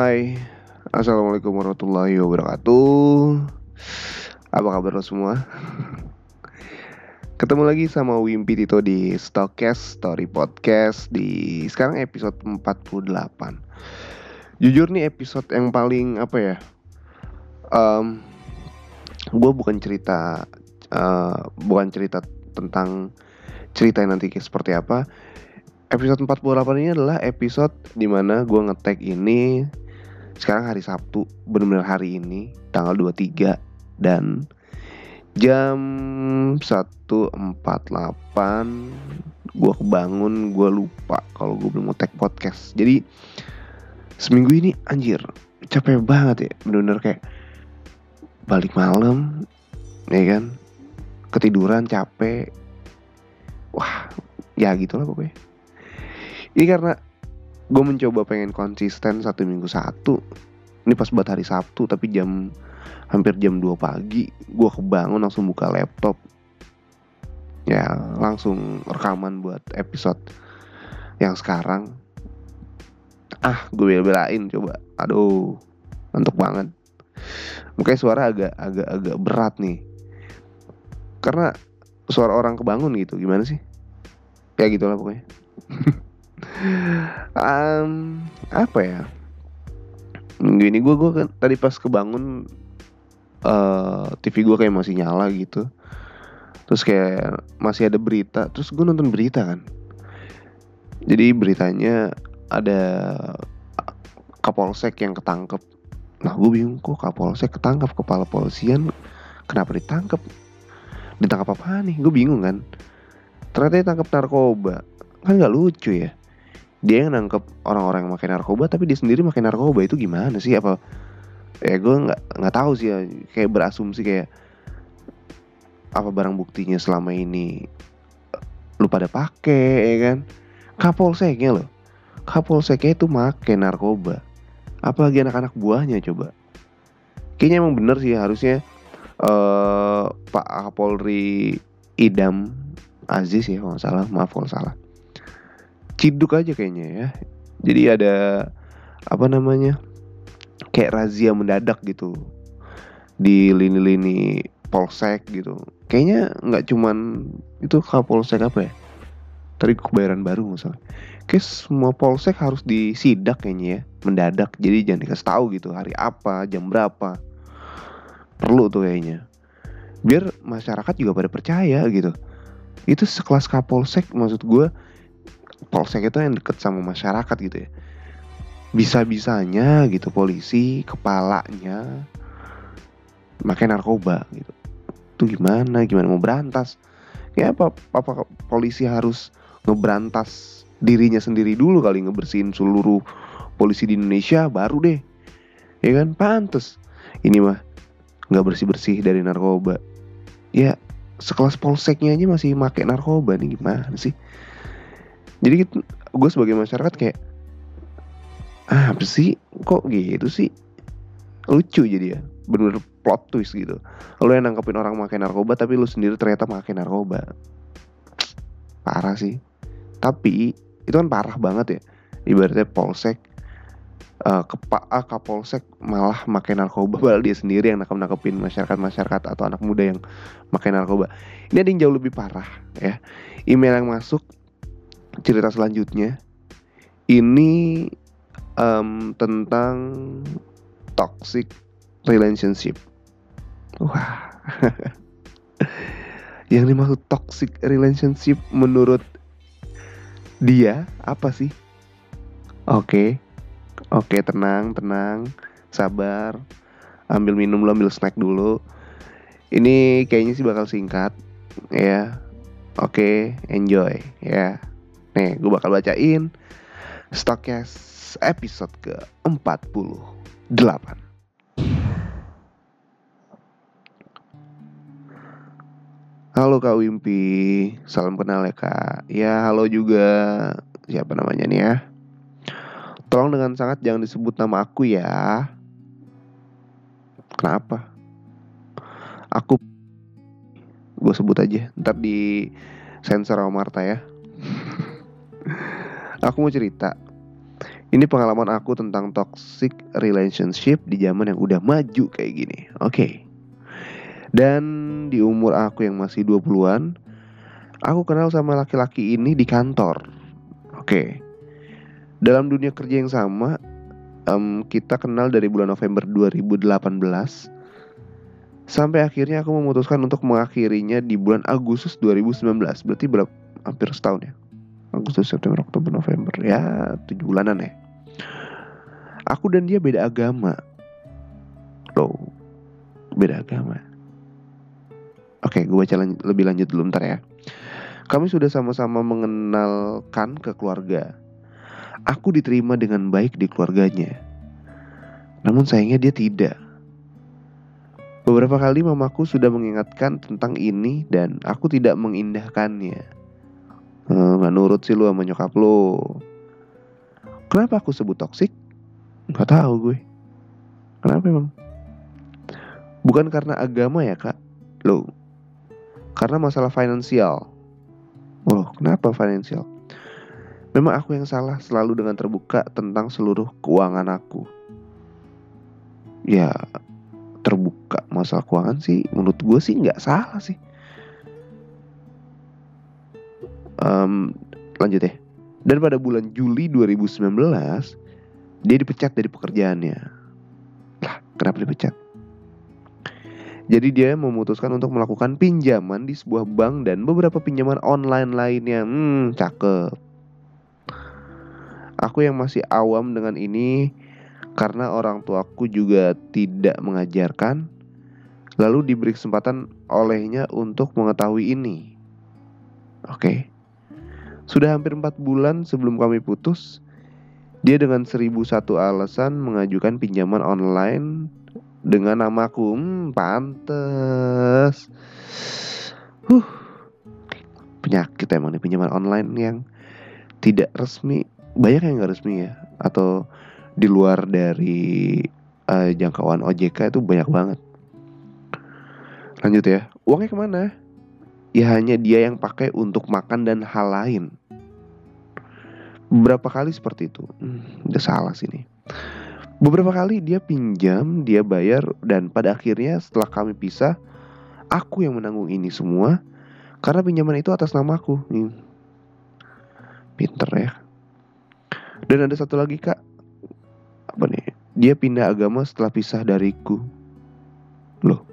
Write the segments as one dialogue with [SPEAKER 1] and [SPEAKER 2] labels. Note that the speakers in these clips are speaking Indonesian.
[SPEAKER 1] Hai, Assalamualaikum warahmatullahi wabarakatuh. Apa kabar lo semua? Ketemu lagi sama Wimpi Tito di Stockcast Story Podcast Di sekarang episode 48 Jujur nih episode yang paling apa ya? Um, Gue bukan cerita uh, Bukan cerita tentang cerita yang nanti seperti apa. Episode 48 ini adalah episode di mana gue ngetek ini sekarang hari Sabtu benar-benar hari ini tanggal 23 dan jam 1.48 gue kebangun gue lupa kalau gue belum ngetek podcast. Jadi seminggu ini anjir capek banget ya. Bener-bener kayak balik malam ya kan? Ketiduran capek. Wah ya gitulah pokoknya. Ini karena gue mencoba pengen konsisten satu minggu satu. Ini pas buat hari Sabtu tapi jam hampir jam 2 pagi gue kebangun langsung buka laptop. Ya langsung rekaman buat episode yang sekarang. Ah gue bela-belain coba. Aduh untuk banget. Mungkin suara agak agak agak berat nih. Karena suara orang kebangun gitu gimana sih? Ya gitulah pokoknya um, apa ya? Gini gue gue kan tadi pas kebangun uh, eh, TV gue kayak masih nyala gitu. Terus kayak masih ada berita terus gue nonton berita kan. Jadi beritanya ada kapolsek yang ketangkep. Nah gue bingung kok kapolsek ketangkep? Kepala polisian kenapa ditangkep? Ditangkap apa nih? Gue bingung kan. Ternyata ditangkap narkoba. Kan nggak lucu ya dia yang nangkep orang-orang yang makin narkoba tapi dia sendiri makin narkoba itu gimana sih? Apa ya gue nggak nggak tahu sih ya kayak berasumsi kayak apa barang buktinya selama ini lu pada pakai ya kan? Kapolseknya loh kapolseknya itu makin narkoba. Apalagi anak-anak buahnya coba. Kayaknya emang bener sih harusnya uh, Pak Kapolri Idam Aziz ya kalau salah maaf kalau salah ciduk aja kayaknya ya. Jadi ada apa namanya kayak razia mendadak gitu di lini-lini polsek gitu. Kayaknya nggak cuman itu kapolsek apa ya? Tadi kebayaran baru misalnya kayak semua polsek harus disidak kayaknya ya mendadak. Jadi jangan dikasih tahu gitu hari apa jam berapa. Perlu tuh kayaknya. Biar masyarakat juga pada percaya gitu. Itu sekelas kapolsek maksud gue polsek itu yang deket sama masyarakat gitu ya. Bisa-bisanya gitu polisi kepalanya makai narkoba gitu. Itu gimana? Gimana? Mau berantas? Ya apa apa polisi harus ngeberantas dirinya sendiri dulu kali ngebersihin seluruh polisi di Indonesia baru deh. Ya kan? Pantes. Ini mah nggak bersih bersih dari narkoba. Ya sekelas polseknya aja masih make narkoba nih gimana sih jadi gitu, gue sebagai masyarakat kayak ah, apa sih? Kok gitu sih? Lucu jadi ya bener, plot twist gitu. Lo yang nangkepin orang makai narkoba tapi lu sendiri ternyata makai narkoba. Parah sih. Tapi itu kan parah banget ya. Ibaratnya polsek uh, kepa ah, kapolsek malah makai narkoba padahal dia sendiri yang nangkep nangkepin masyarakat masyarakat atau anak muda yang makai narkoba. Ini ada yang jauh lebih parah ya. Email yang masuk cerita selanjutnya ini um, tentang toxic relationship. Wah. Yang dimaksud toxic relationship menurut dia apa sih? Oke. Okay. Oke, okay, tenang, tenang. Sabar. Ambil minum dulu, ambil snack dulu. Ini kayaknya sih bakal singkat ya. Oke, okay, enjoy ya. Nih, gue bakal bacain Stokcast episode ke-48. Halo Kak Wimpi, salam kenal ya Kak. Ya halo juga, siapa namanya nih ya? Tolong dengan sangat jangan disebut nama aku ya. Kenapa? Aku gue sebut aja, ntar di sensor sama Marta ya. Aku mau cerita. Ini pengalaman aku tentang toxic relationship di zaman yang udah maju kayak gini. Oke. Okay. Dan di umur aku yang masih 20-an, aku kenal sama laki-laki ini di kantor. Oke. Okay. Dalam dunia kerja yang sama, um, kita kenal dari bulan November 2018 sampai akhirnya aku memutuskan untuk mengakhirinya di bulan Agustus 2019. Berarti berapa? Hampir setahun ya. Agustus, September, Oktober, November. Ya tujuh bulanan ya. Aku dan dia beda agama. Loh Beda agama. Oke gue baca lan lebih lanjut dulu ntar ya. Kami sudah sama-sama mengenalkan ke keluarga. Aku diterima dengan baik di keluarganya. Namun sayangnya dia tidak. Beberapa kali mamaku sudah mengingatkan tentang ini dan aku tidak mengindahkannya. Eh, nggak nurut sih lu sama nyokap lu. Kenapa aku sebut toksik nggak tahu gue. Kenapa emang? Bukan karena agama ya kak. Lo karena masalah finansial. Loh kenapa finansial? Memang aku yang salah selalu dengan terbuka tentang seluruh keuangan aku. Ya terbuka masalah keuangan sih menurut gue sih nggak salah sih um, lanjut ya dan pada bulan Juli 2019 dia dipecat dari pekerjaannya lah kenapa dipecat jadi dia memutuskan untuk melakukan pinjaman di sebuah bank dan beberapa pinjaman online lainnya. Hmm, cakep. Aku yang masih awam dengan ini karena orang tuaku juga tidak mengajarkan, lalu diberi kesempatan olehnya untuk mengetahui ini. Oke. Okay. Sudah hampir empat bulan sebelum kami putus, dia dengan seribu satu alasan mengajukan pinjaman online dengan namaku. Hmm, pantes. Huh. Penyakit emang nih pinjaman online yang tidak resmi. Banyak yang gak resmi ya. Atau di luar dari uh, jangkauan OJK itu banyak banget. Lanjut ya. Uangnya ke mana? Ya hanya dia yang pakai untuk makan dan hal lain. Beberapa kali seperti itu. Hmm, udah salah sini. Beberapa kali dia pinjam, dia bayar dan pada akhirnya setelah kami pisah, aku yang menanggung ini semua karena pinjaman itu atas namaku. Hmm. Pinter ya. Dan ada satu lagi kak, apa nih? Dia pindah agama setelah pisah dariku. Loh.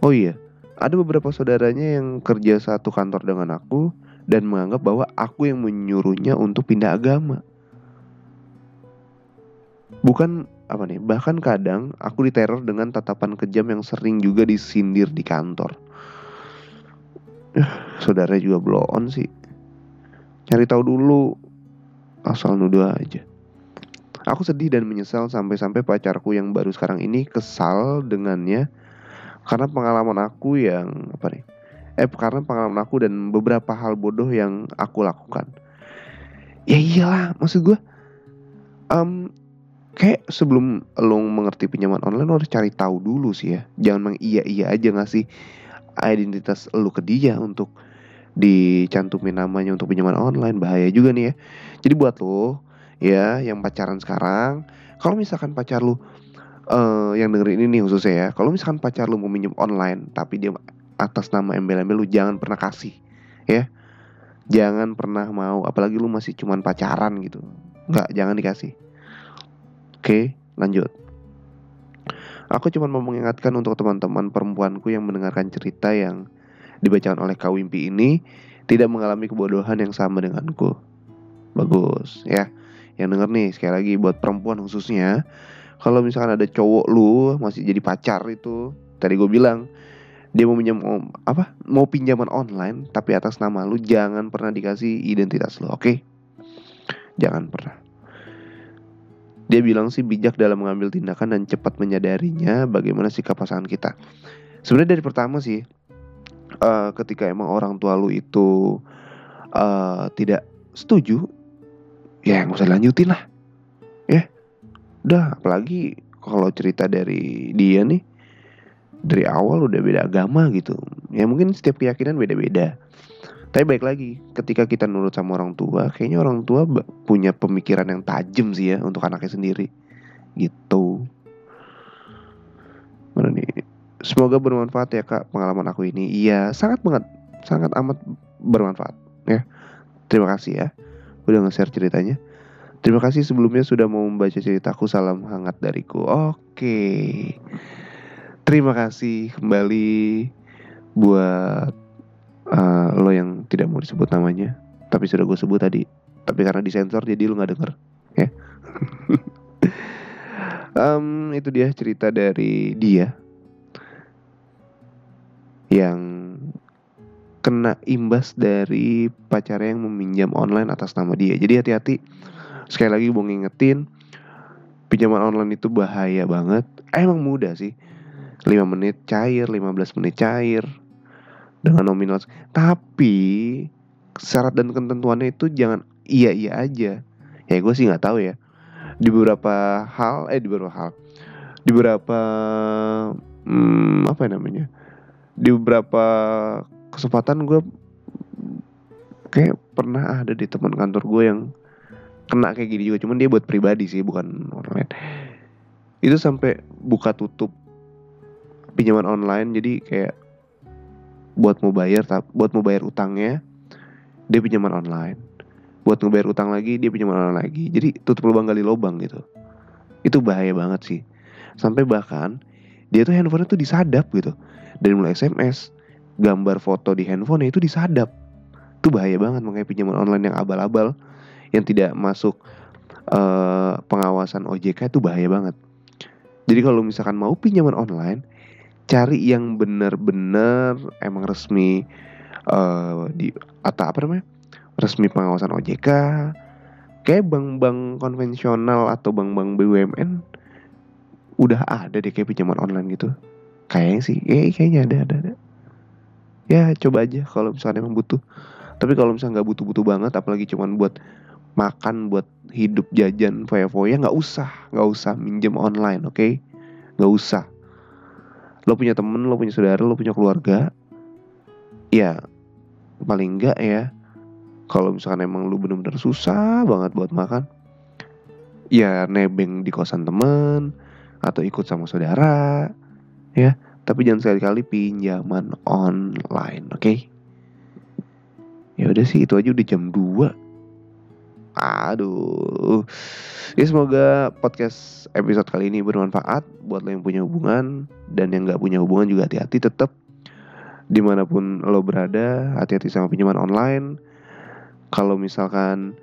[SPEAKER 1] Oh iya, ada beberapa saudaranya yang kerja satu kantor dengan aku dan menganggap bahwa aku yang menyuruhnya untuk pindah agama. Bukan apa nih, bahkan kadang aku diteror dengan tatapan kejam yang sering juga disindir di kantor. Uh, saudara juga blow on sih. Cari tahu dulu, asal nuduh aja. Aku sedih dan menyesal sampai-sampai pacarku yang baru sekarang ini kesal dengannya karena pengalaman aku yang apa nih eh karena pengalaman aku dan beberapa hal bodoh yang aku lakukan. Ya iyalah maksud gue um, kayak sebelum lo mengerti pinjaman online lo harus cari tahu dulu sih ya. Jangan meng iya iya aja ngasih identitas lo ke dia untuk dicantumin namanya untuk pinjaman online. Bahaya juga nih ya. Jadi buat lo ya yang pacaran sekarang kalau misalkan pacar lo uh, yang dengerin ini khususnya ya kalau misalkan pacar lo mau minjem online tapi dia atas nama embel-embel lu jangan pernah kasih ya. Jangan pernah mau apalagi lu masih cuman pacaran gitu. Nggak jangan dikasih. Oke lanjut. Aku cuma mau mengingatkan untuk teman-teman perempuanku yang mendengarkan cerita yang dibacakan oleh Kak Wimpi ini tidak mengalami kebodohan yang sama denganku. Bagus ya. Yang denger nih sekali lagi buat perempuan khususnya kalau misalkan ada cowok lu masih jadi pacar itu tadi gue bilang dia mau pinjam apa? Mau pinjaman online tapi atas nama lu jangan pernah dikasih identitas lu oke? Okay? jangan pernah. Dia bilang sih bijak dalam mengambil tindakan dan cepat menyadarinya bagaimana sikap pasangan kita. Sebenarnya dari pertama sih uh, ketika emang orang tua lu itu uh, tidak setuju ya nggak usah lanjutin lah. Ya udah apalagi kalau cerita dari dia nih dari awal udah beda agama gitu ya mungkin setiap keyakinan beda-beda Tapi baik lagi, ketika kita nurut sama orang tua, kayaknya orang tua punya pemikiran yang tajam sih ya untuk anaknya sendiri. Gitu. Mana nih? Semoga bermanfaat ya kak pengalaman aku ini. Iya, sangat banget, sangat amat bermanfaat ya. Terima kasih ya, udah nge-share ceritanya. Terima kasih sebelumnya sudah mau membaca ceritaku. Salam hangat dariku. Oke. Terima kasih kembali buat uh, lo yang tidak mau disebut namanya. Tapi sudah gue sebut tadi. Tapi karena disensor jadi lo nggak denger. Ya. Um, itu dia cerita dari dia. Yang kena imbas dari pacarnya yang meminjam online atas nama dia. Jadi hati-hati. Sekali lagi mau ngingetin pinjaman online itu bahaya banget. Emang mudah sih 5 menit cair 15 menit cair dengan nominal tapi syarat dan ketentuannya itu jangan iya iya aja. Ya gue sih nggak tahu ya. Di beberapa hal eh di beberapa hal di beberapa hmm, apa ya namanya di beberapa kesempatan gue kayak pernah ada di teman kantor gue yang kena kayak gini juga. Cuman dia buat pribadi sih bukan online itu sampai buka tutup pinjaman online jadi kayak buat mau bayar buat mau bayar utangnya dia pinjaman online. Buat ngebayar utang lagi dia pinjaman online lagi. Jadi tutup lubang gali lubang gitu. Itu bahaya banget sih. Sampai bahkan dia tuh handphonenya tuh disadap gitu. Dari mulai SMS gambar foto di handphone itu disadap. Itu bahaya banget makanya pinjaman online yang abal-abal yang tidak masuk uh, pengawasan OJK itu bahaya banget. Jadi kalau misalkan mau pinjaman online cari yang benar-benar emang resmi uh, di atau apa namanya resmi pengawasan OJK kayak bank-bank konvensional atau bank-bank BUMN udah ada deh kayak pinjaman online gitu. Kayaknya sih eh, kayaknya ada ada ada. Ya coba aja kalau misalnya emang butuh. Tapi kalau misalnya nggak butuh-butuh banget apalagi cuman buat makan buat hidup jajan foya-foya nggak usah nggak usah minjem online oke? Okay? nggak usah lo punya temen lo punya saudara lo punya keluarga. Ya paling enggak ya kalau misalkan emang lu bener-bener susah banget buat makan ya nebeng di kosan temen atau ikut sama saudara ya. Tapi jangan sekali-kali pinjaman online oke? Okay? ya udah sih itu aja udah jam 2 Aduh. Ya semoga podcast episode kali ini bermanfaat buat lo yang punya hubungan dan yang nggak punya hubungan juga hati-hati tetap di mana pun lo berada hati-hati sama pinjaman online. Kalau misalkan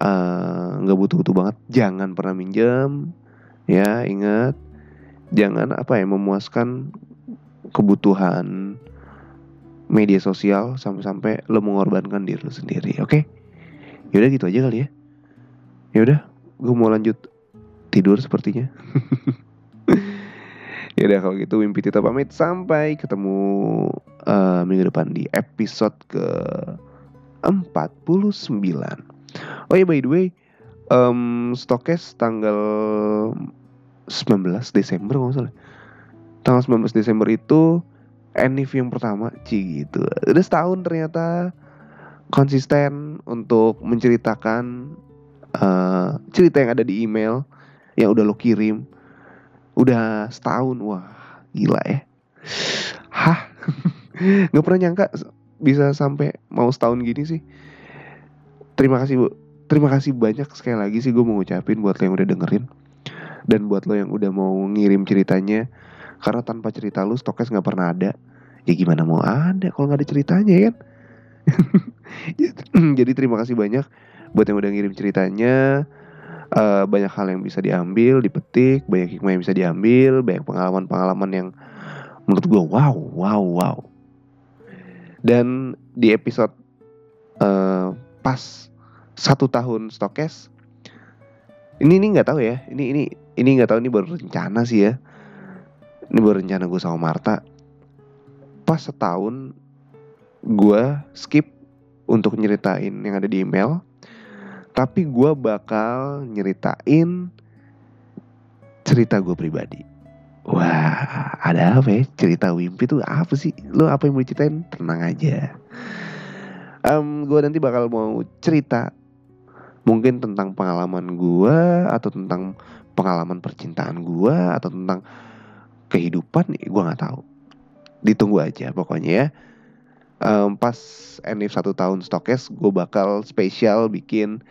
[SPEAKER 1] eh, nggak uh, butuh-butuh banget jangan pernah minjem ya ingat jangan apa ya memuaskan kebutuhan media sosial sampai-sampai lo mengorbankan diri lo sendiri oke okay? Yaudah gitu aja kali ya. Ya udah, gue mau lanjut tidur sepertinya. ya udah kalau gitu Wimpi Tita pamit sampai ketemu uh, minggu depan di episode ke 49. Oh ya by the way, um, Stokes tanggal 19 Desember kalau salah. Tanggal 19 Desember itu Enif yang pertama, Ci gitu. Udah setahun ternyata konsisten untuk menceritakan uh, cerita yang ada di email yang udah lo kirim. Udah setahun wah gila ya. Hah? Nggak pernah nyangka bisa sampai mau setahun gini sih. Terima kasih bu. Terima kasih banyak sekali lagi sih gue mau ngucapin buat lo yang udah dengerin. Dan buat lo yang udah mau ngirim ceritanya. Karena tanpa cerita lu stokes nggak pernah ada. Ya gimana mau ada kalau nggak ada ceritanya ya kan Jadi terima kasih banyak buat yang udah ngirim ceritanya. Uh, banyak hal yang bisa diambil, dipetik, banyak hikmah yang bisa diambil, banyak pengalaman-pengalaman yang menurut gue wow, wow, wow. Dan di episode uh, pas satu tahun stokes, ini ini nggak tahu ya, ini ini ini nggak tahu ini baru rencana sih ya. Ini baru rencana gue sama Marta. Pas setahun gue skip untuk nyeritain yang ada di email tapi gue bakal nyeritain cerita gue pribadi. Wah ada apa ya? Cerita Wimpi tuh apa sih? Lo apa yang mau diceritain? Tenang aja. Um, gue nanti bakal mau cerita mungkin tentang pengalaman gue atau tentang pengalaman percintaan gue atau tentang kehidupan gue nggak tahu. Ditunggu aja pokoknya ya um, pas Enif satu tahun stokes gue bakal spesial bikin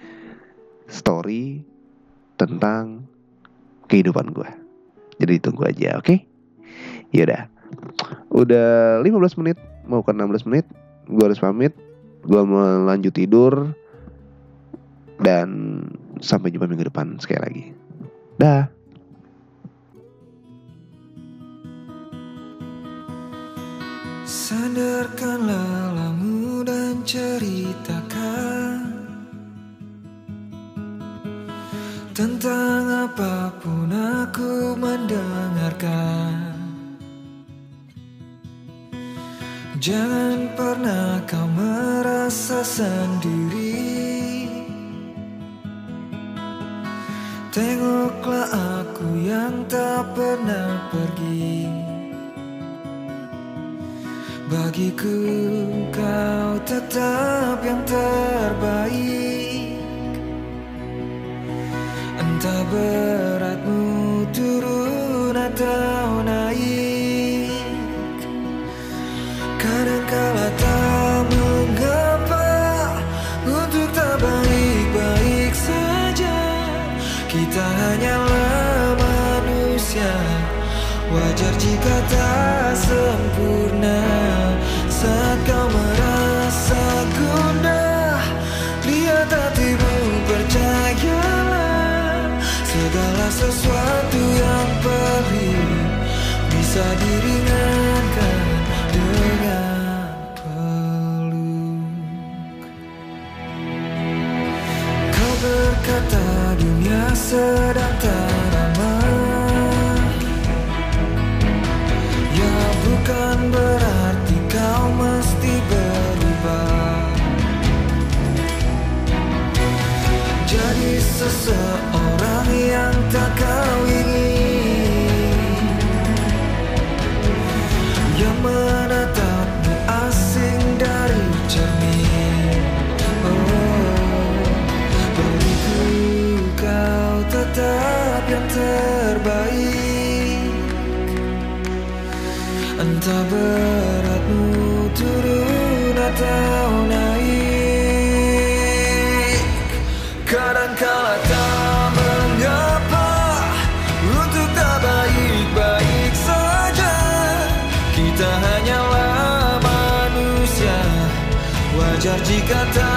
[SPEAKER 1] story tentang kehidupan gue jadi ditunggu aja oke? Okay? yaudah. Udah 15 menit mau ke 16 menit gue harus pamit gue mau lanjut tidur dan sampai jumpa minggu depan sekali lagi. Dah
[SPEAKER 2] Sandarkanlah lamu dan ceritakan Tentang apa pun aku mendengarkan. Jangan pernah kau merasa sendiri. Tengoklah aku yang tak pernah pergi Bagiku kau tetap yang terbaik. Entah beratmu turun atau naik. Kadangkala tak mengapa Untuk tak baik-baik saja. Kita hanyalah manusia. Wajar jika tak sempurna sesuatu yang perih Bisa diringankan dengan peluk. Kau berkata dunia sedang Seseorang yang tak kau ingin Yang menatapmu asing dari cermin. Oh, beriku kau tetap yang terbaik. Entah beratmu turun atau Wajar jika